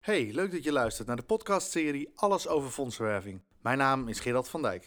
Hey, leuk dat je luistert naar de podcastserie Alles over fondsenwerving. Mijn naam is Gerald van Dijk.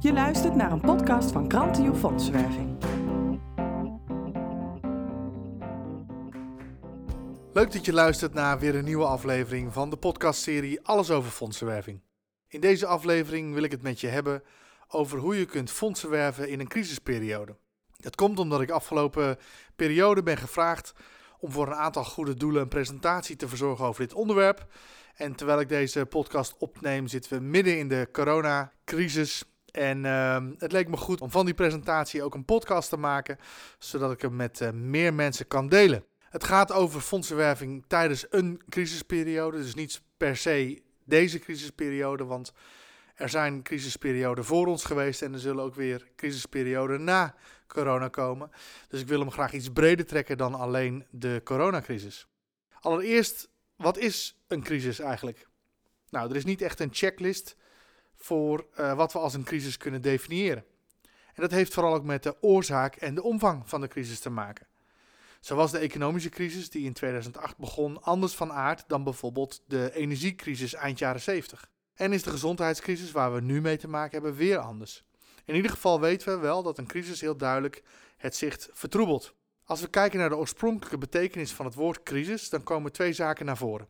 Je luistert naar een podcast van Krantio Fondsenwerving. Leuk dat je luistert naar weer een nieuwe aflevering van de podcastserie Alles over fondsenwerving. In deze aflevering wil ik het met je hebben over hoe je kunt fondsen werven in een crisisperiode. Dat komt omdat ik afgelopen periode ben gevraagd om voor een aantal goede doelen een presentatie te verzorgen over dit onderwerp. En terwijl ik deze podcast opneem, zitten we midden in de coronacrisis. En ehm, het leek me goed om van die presentatie ook een podcast te maken, zodat ik hem met uh, meer mensen kan delen. Het gaat over fondsenwerving tijdens een crisisperiode, dus niet per se deze crisisperiode, want er zijn crisisperioden voor ons geweest en er zullen ook weer crisisperioden na corona komen. Dus ik wil hem graag iets breder trekken dan alleen de coronacrisis. Allereerst, wat is een crisis eigenlijk? Nou, er is niet echt een checklist voor uh, wat we als een crisis kunnen definiëren. En dat heeft vooral ook met de oorzaak en de omvang van de crisis te maken. Zo was de economische crisis die in 2008 begon anders van aard dan bijvoorbeeld de energiecrisis eind jaren 70. En is de gezondheidscrisis waar we nu mee te maken hebben weer anders. In ieder geval weten we wel dat een crisis heel duidelijk het zicht vertroebelt. Als we kijken naar de oorspronkelijke betekenis van het woord crisis, dan komen twee zaken naar voren: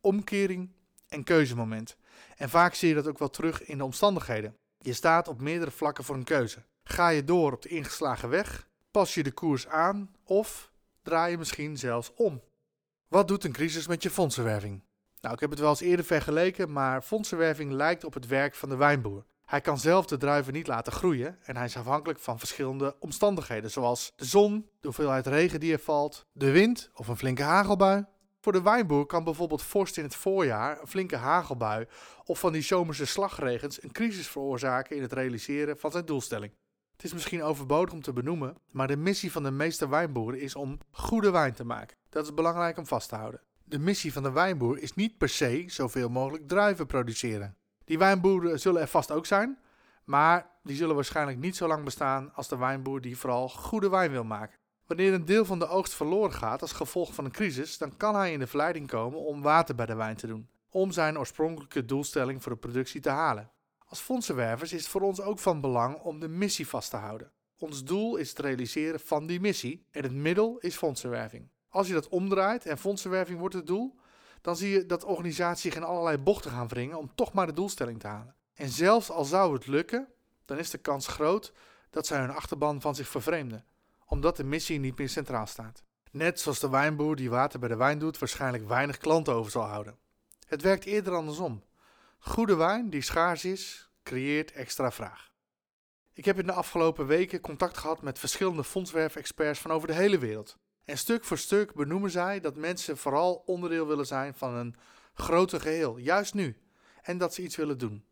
omkering en keuzemoment. En vaak zie je dat ook wel terug in de omstandigheden. Je staat op meerdere vlakken voor een keuze. Ga je door op de ingeslagen weg? Pas je de koers aan? Of draai je misschien zelfs om? Wat doet een crisis met je fondsenwerving? Nou, ik heb het wel eens eerder vergeleken, maar fondsenwerving lijkt op het werk van de wijnboer. Hij kan zelf de druiven niet laten groeien en hij is afhankelijk van verschillende omstandigheden, zoals de zon, de hoeveelheid regen die er valt, de wind of een flinke hagelbui. Voor de wijnboer kan bijvoorbeeld vorst in het voorjaar, een flinke hagelbui of van die zomerse slagregens een crisis veroorzaken in het realiseren van zijn doelstelling. Het is misschien overbodig om te benoemen, maar de missie van de meeste wijnboeren is om goede wijn te maken. Dat is belangrijk om vast te houden. De missie van de wijnboer is niet per se zoveel mogelijk druiven produceren. Die wijnboeren zullen er vast ook zijn, maar die zullen waarschijnlijk niet zo lang bestaan als de wijnboer die vooral goede wijn wil maken. Wanneer een deel van de oogst verloren gaat als gevolg van een crisis, dan kan hij in de verleiding komen om water bij de wijn te doen, om zijn oorspronkelijke doelstelling voor de productie te halen. Als fondsenwervers is het voor ons ook van belang om de missie vast te houden. Ons doel is het realiseren van die missie en het middel is fondsenwerving. Als je dat omdraait en fondsenwerving wordt het doel, dan zie je dat organisaties zich in allerlei bochten gaan wringen om toch maar de doelstelling te halen. En zelfs al zou het lukken, dan is de kans groot dat zij hun achterban van zich vervreemden, omdat de missie niet meer centraal staat. Net zoals de wijnboer die water bij de wijn doet, waarschijnlijk weinig klanten over zal houden. Het werkt eerder andersom. Goede wijn die schaars is, creëert extra vraag. Ik heb in de afgelopen weken contact gehad met verschillende fondswerfexperts van over de hele wereld. En stuk voor stuk benoemen zij dat mensen vooral onderdeel willen zijn van een groter geheel, juist nu. En dat ze iets willen doen.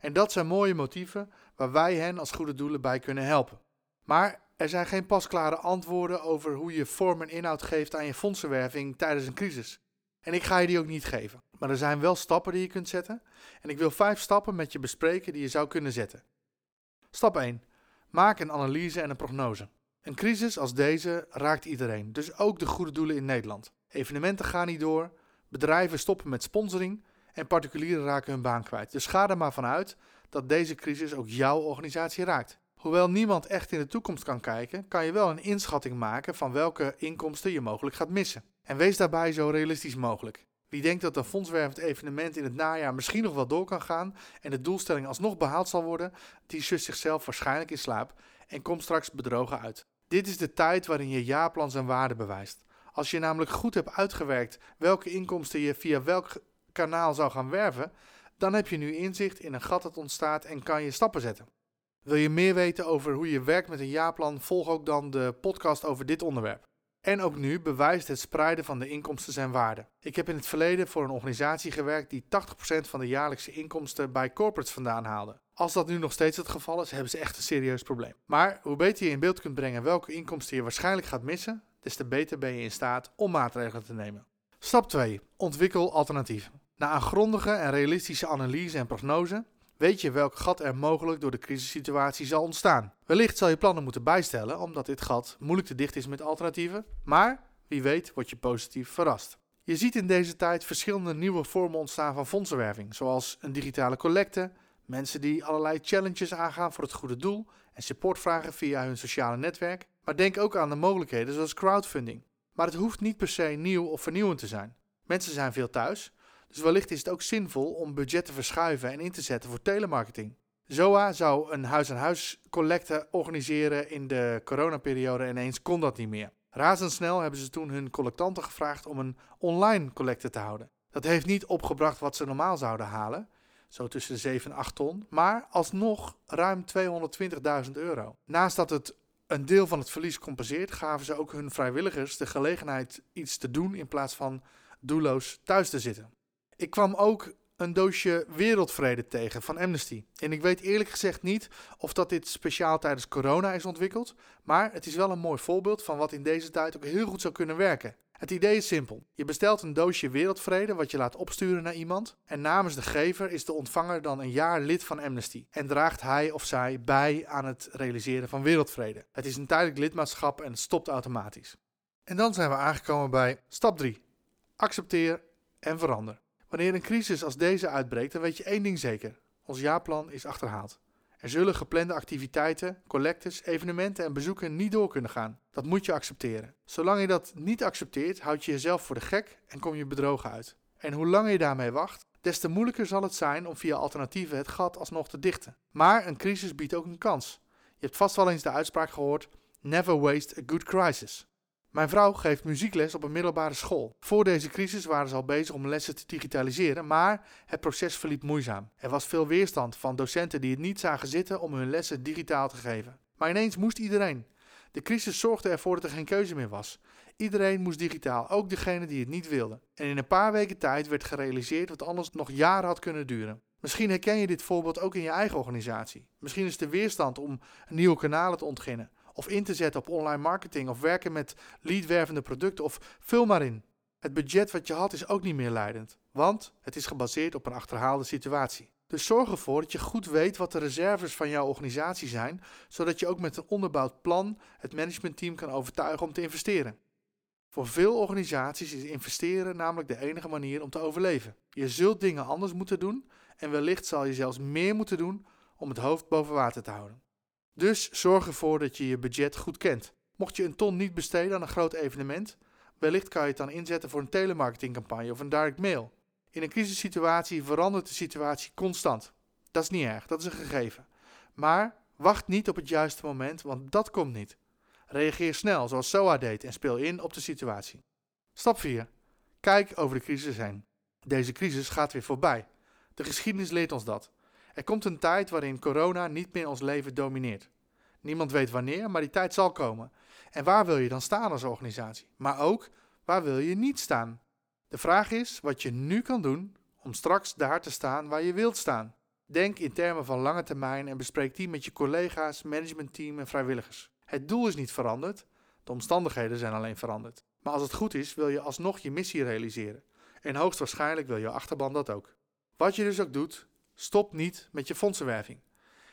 En dat zijn mooie motieven waar wij hen als goede doelen bij kunnen helpen. Maar er zijn geen pasklare antwoorden over hoe je vorm en inhoud geeft aan je fondsenwerving tijdens een crisis. En ik ga je die ook niet geven. Maar er zijn wel stappen die je kunt zetten. En ik wil vijf stappen met je bespreken die je zou kunnen zetten. Stap 1. Maak een analyse en een prognose. Een crisis als deze raakt iedereen, dus ook de goede doelen in Nederland. Evenementen gaan niet door, bedrijven stoppen met sponsoring en particulieren raken hun baan kwijt. Dus ga er maar vanuit dat deze crisis ook jouw organisatie raakt. Hoewel niemand echt in de toekomst kan kijken, kan je wel een inschatting maken van welke inkomsten je mogelijk gaat missen. En wees daarbij zo realistisch mogelijk. Wie denkt dat een fondswervend evenement in het najaar misschien nog wel door kan gaan en de doelstelling alsnog behaald zal worden, die sust zichzelf waarschijnlijk in slaap en komt straks bedrogen uit. Dit is de tijd waarin je jaarplan zijn waarde bewijst. Als je namelijk goed hebt uitgewerkt welke inkomsten je via welk kanaal zou gaan werven, dan heb je nu inzicht in een gat dat ontstaat en kan je stappen zetten. Wil je meer weten over hoe je werkt met een jaarplan, volg ook dan de podcast over dit onderwerp. En ook nu bewijst het spreiden van de inkomsten zijn waarde. Ik heb in het verleden voor een organisatie gewerkt die 80% van de jaarlijkse inkomsten bij corporates vandaan haalde. Als dat nu nog steeds het geval is, hebben ze echt een serieus probleem. Maar hoe beter je in beeld kunt brengen welke inkomsten je waarschijnlijk gaat missen, des te beter ben je in staat om maatregelen te nemen. Stap 2. Ontwikkel alternatieven. Na een grondige en realistische analyse en prognose weet je welk gat er mogelijk door de crisissituatie zal ontstaan. Wellicht zal je plannen moeten bijstellen, omdat dit gat moeilijk te dicht is met alternatieven, maar wie weet word je positief verrast. Je ziet in deze tijd verschillende nieuwe vormen ontstaan van fondsenwerving, zoals een digitale collecte, mensen die allerlei challenges aangaan voor het goede doel en support vragen via hun sociale netwerk. Maar denk ook aan de mogelijkheden zoals crowdfunding. Maar het hoeft niet per se nieuw of vernieuwend te zijn. Mensen zijn veel thuis, dus wellicht is het ook zinvol om budget te verschuiven en in te zetten voor telemarketing. ZOA zou een huis-aan-huis collecte organiseren in de coronaperiode en ineens kon dat niet meer. Razendsnel hebben ze toen hun collectanten gevraagd om een online collecte te houden. Dat heeft niet opgebracht wat ze normaal zouden halen, zo tussen de 7 en 8 ton, maar alsnog ruim 220.000 euro. Naast dat het een deel van het verlies compenseert, gaven ze ook hun vrijwilligers de gelegenheid iets te doen in plaats van doelloos thuis te zitten. Ik kwam ook een doosje wereldvrede tegen van Amnesty. En ik weet eerlijk gezegd niet of dat dit speciaal tijdens corona is ontwikkeld, maar het is wel een mooi voorbeeld van wat in deze tijd ook heel goed zou kunnen werken. Het idee is simpel. Je bestelt een doosje wereldvrede wat je laat opsturen naar iemand en namens de gever is de ontvanger dan een jaar lid van Amnesty en draagt hij of zij bij aan het realiseren van wereldvrede. Het is een tijdelijk lidmaatschap en stopt automatisch. En dan zijn we aangekomen bij stap 3. Accepteer en verander. Wanneer een crisis als deze uitbreekt, dan weet je één ding zeker: ons jaarplan is achterhaald. Er zullen geplande activiteiten, collectes, evenementen en bezoeken niet door kunnen gaan. Dat moet je accepteren. Zolang je dat niet accepteert, houd je jezelf voor de gek en kom je bedrogen uit. En hoe langer je daarmee wacht, des te moeilijker zal het zijn om via alternatieven het gat alsnog te dichten. Maar een crisis biedt ook een kans. Je hebt vast wel eens de uitspraak gehoord: Never waste a good crisis. Mijn vrouw geeft muziekles op een middelbare school. Voor deze crisis waren ze al bezig om lessen te digitaliseren, maar het proces verliep moeizaam. Er was veel weerstand van docenten die het niet zagen zitten om hun lessen digitaal te geven. Maar ineens moest iedereen. De crisis zorgde ervoor dat er geen keuze meer was. Iedereen moest digitaal, ook degene die het niet wilden. En in een paar weken tijd werd gerealiseerd wat anders nog jaren had kunnen duren. Misschien herken je dit voorbeeld ook in je eigen organisatie. Misschien is de weerstand om nieuwe kanalen te ontginnen of in te zetten op online marketing of werken met leadwervende producten of vul maar in. Het budget wat je had is ook niet meer leidend, want het is gebaseerd op een achterhaalde situatie. Dus zorg ervoor dat je goed weet wat de reserves van jouw organisatie zijn, zodat je ook met een onderbouwd plan het managementteam kan overtuigen om te investeren. Voor veel organisaties is investeren namelijk de enige manier om te overleven. Je zult dingen anders moeten doen en wellicht zal je zelfs meer moeten doen om het hoofd boven water te houden. Dus zorg ervoor dat je je budget goed kent. Mocht je een ton niet besteden aan een groot evenement, wellicht kan je het dan inzetten voor een telemarketingcampagne of een direct mail. In een crisissituatie verandert de situatie constant. Dat is niet erg, dat is een gegeven. Maar wacht niet op het juiste moment, want dat komt niet. Reageer snel, zoals SOA deed, en speel in op de situatie. Stap 4. Kijk over de crisis heen. Deze crisis gaat weer voorbij. De geschiedenis leert ons dat. Er komt een tijd waarin corona niet meer ons leven domineert. Niemand weet wanneer, maar die tijd zal komen. En waar wil je dan staan als organisatie? Maar ook, waar wil je niet staan? De vraag is wat je nu kan doen om straks daar te staan waar je wilt staan. Denk in termen van lange termijn en bespreek die met je collega's, managementteam en vrijwilligers. Het doel is niet veranderd, de omstandigheden zijn alleen veranderd. Maar als het goed is, wil je alsnog je missie realiseren. En hoogstwaarschijnlijk wil je achterban dat ook. Wat je dus ook doet, Stop niet met je fondsenwerving.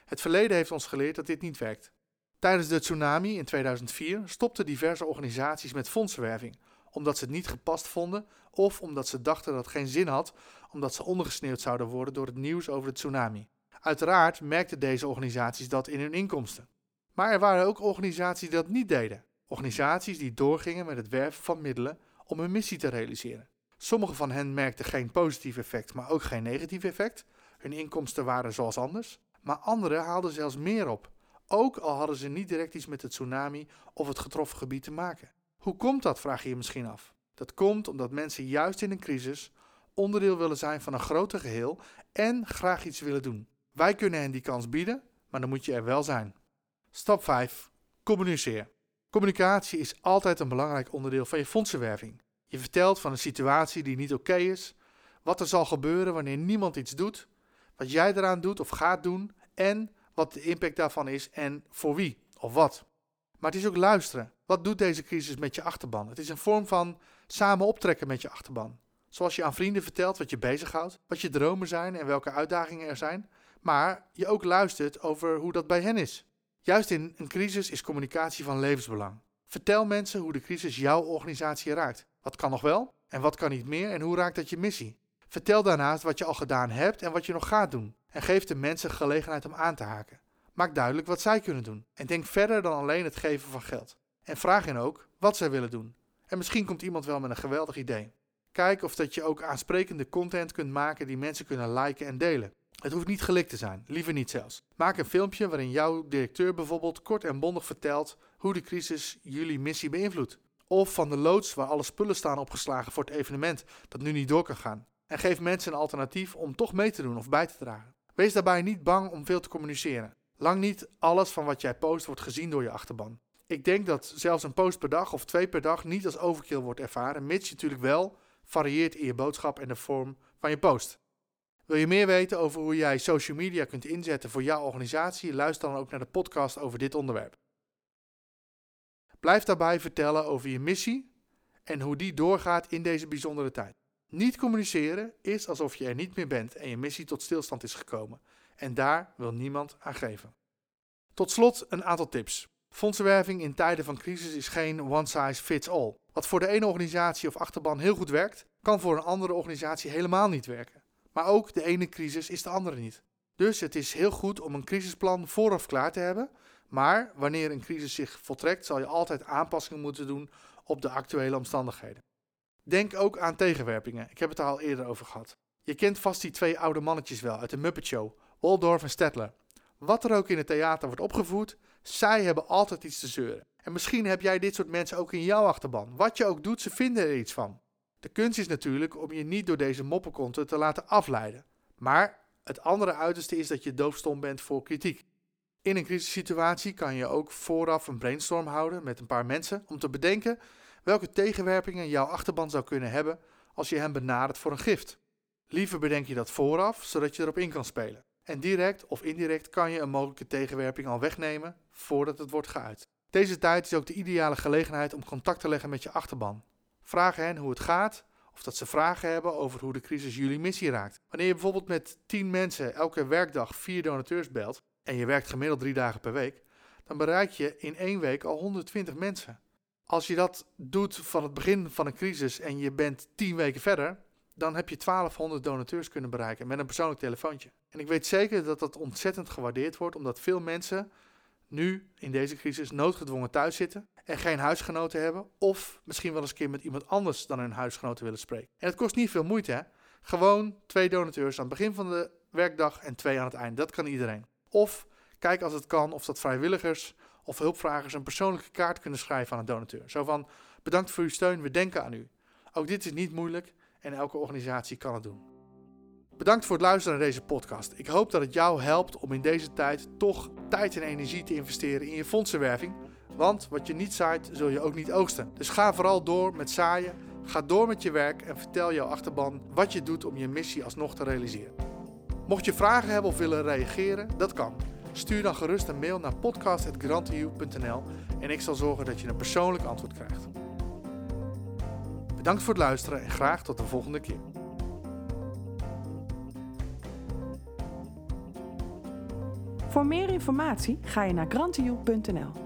Het verleden heeft ons geleerd dat dit niet werkt. Tijdens de tsunami in 2004 stopten diverse organisaties met fondsenwerving, omdat ze het niet gepast vonden of omdat ze dachten dat het geen zin had, omdat ze ondergesneeuwd zouden worden door het nieuws over de tsunami. Uiteraard merkten deze organisaties dat in hun inkomsten. Maar er waren ook organisaties die dat niet deden. Organisaties die doorgingen met het werven van middelen om hun missie te realiseren. Sommige van hen merkten geen positief effect, maar ook geen negatief effect, hun inkomsten waren zoals anders, maar anderen haalden zelfs meer op, ook al hadden ze niet direct iets met het tsunami of het getroffen gebied te maken. Hoe komt dat, vraag je je misschien af. Dat komt omdat mensen juist in een crisis onderdeel willen zijn van een groter geheel en graag iets willen doen. Wij kunnen hen die kans bieden, maar dan moet je er wel zijn. Stap 5. Communiceer. Communicatie is altijd een belangrijk onderdeel van je fondsenwerving. Je vertelt van een situatie die niet oké is, wat er zal gebeuren wanneer niemand iets doet wat jij eraan doet of gaat doen en wat de impact daarvan is en voor wie of wat. Maar het is ook luisteren. Wat doet deze crisis met je achterban? Het is een vorm van samen optrekken met je achterban. Zoals je aan vrienden vertelt wat je bezighoudt, wat je dromen zijn en welke uitdagingen er zijn, maar je ook luistert over hoe dat bij hen is. Juist in een crisis is communicatie van levensbelang. Vertel mensen hoe de crisis jouw organisatie raakt. Wat kan nog wel en wat kan niet meer en hoe raakt dat je missie? Vertel daarnaast wat je al gedaan hebt en wat je nog gaat doen. En geef de mensen gelegenheid om aan te haken. Maak duidelijk wat zij kunnen doen. En denk verder dan alleen het geven van geld. En vraag hen ook wat zij willen doen. En misschien komt iemand wel met een geweldig idee. Kijk of dat je ook aansprekende content kunt maken die mensen kunnen liken en delen. Het hoeft niet gelikt te zijn, liever niet zelfs. Maak een filmpje waarin jouw directeur bijvoorbeeld kort en bondig vertelt hoe de crisis jullie missie beïnvloedt. Of van de loods waar alle spullen staan opgeslagen voor het evenement dat nu niet door kan gaan. En geef mensen een alternatief om toch mee te doen of bij te dragen. Wees daarbij niet bang om veel te communiceren. Lang niet alles van wat jij post wordt gezien door je achterban. Ik denk dat zelfs een post per dag of twee per dag niet als overkill wordt ervaren, mits je natuurlijk wel varieert in je boodschap en de vorm van je post. Wil je meer weten over hoe jij social media kunt inzetten voor jouw organisatie? Luister dan ook naar de podcast over dit onderwerp. Blijf daarbij vertellen over je missie en hoe die doorgaat in deze bijzondere tijd. Niet communiceren is alsof je er niet meer bent en je missie tot stilstand is gekomen. En daar wil niemand aan geven. Tot slot een aantal tips. Fondsenwerving in tijden van crisis is geen one size fits all. Wat voor de ene organisatie of achterban heel goed werkt, kan voor een andere organisatie helemaal niet werken. Maar ook de ene crisis is de andere niet. Dus het is heel goed om een crisisplan vooraf klaar te hebben. Maar wanneer een crisis zich voltrekt, zal je altijd aanpassingen moeten doen op de actuele omstandigheden. Denk ook aan tegenwerpingen. Ik heb het er al eerder over gehad. Je kent vast die twee oude mannetjes wel uit de Muppet Show, Waldorf en Stettler. Wat er ook in het theater wordt opgevoerd, zij hebben altijd iets te zeuren. En misschien heb jij dit soort mensen ook in jouw achterban. Wat je ook doet, ze vinden er iets van. De kunst is natuurlijk om je niet door deze moppenkonten te laten afleiden. Maar het andere uiterste is dat je doofstom bent voor kritiek. In een crisissituatie kan je ook vooraf een brainstorm houden met een paar mensen om te bedenken welke tegenwerpingen jouw achterban zou kunnen hebben als je hem benadert voor een gift. Liever bedenk je dat vooraf, zodat je erop in kan spelen. En direct of indirect kan je een mogelijke tegenwerping al wegnemen voordat het wordt geuit. Deze tijd is ook de ideale gelegenheid om contact te leggen met je achterban. Vraag hen hoe het gaat of dat ze vragen hebben over hoe de crisis jullie missie raakt. Wanneer je bijvoorbeeld met 10 mensen elke werkdag 4 donateurs belt en je werkt gemiddeld 3 dagen per week, dan bereik je in één week al 120 mensen. Als je dat doet van het begin van een crisis en je bent 10 weken verder, dan heb je 1200 donateurs kunnen bereiken met een persoonlijk telefoontje. En ik weet zeker dat dat ontzettend gewaardeerd wordt, omdat veel mensen nu in deze crisis noodgedwongen thuis zitten en geen huisgenoten hebben, of misschien wel eens een keer met iemand anders dan hun huisgenoten willen spreken. En het kost niet veel moeite, hè? Gewoon twee donateurs aan het begin van de werkdag en twee aan het eind. Dat kan iedereen. Of kijk als het kan of dat vrijwilligers of hulpvragers een persoonlijke kaart kunnen schrijven aan een donateur. Zo van: bedankt voor uw steun, we denken aan u. Ook dit is niet moeilijk en elke organisatie kan het doen. Bedankt voor het luisteren naar deze podcast. Ik hoop dat het jou helpt om in deze tijd toch tijd en energie te investeren in je fondsenwerving. Want wat je niet zaait, zul je ook niet oogsten. Dus ga vooral door met zaaien. Ga door met je werk en vertel jouw achterban wat je doet om je missie alsnog te realiseren. Mocht je vragen hebben of willen reageren, dat kan. Stuur dan gerust een mail naar podcast.grantiu.nl en ik zal zorgen dat je een persoonlijk antwoord krijgt. Bedankt voor het luisteren en graag tot de volgende keer. Voor meer informatie ga je naar grantioe.nl.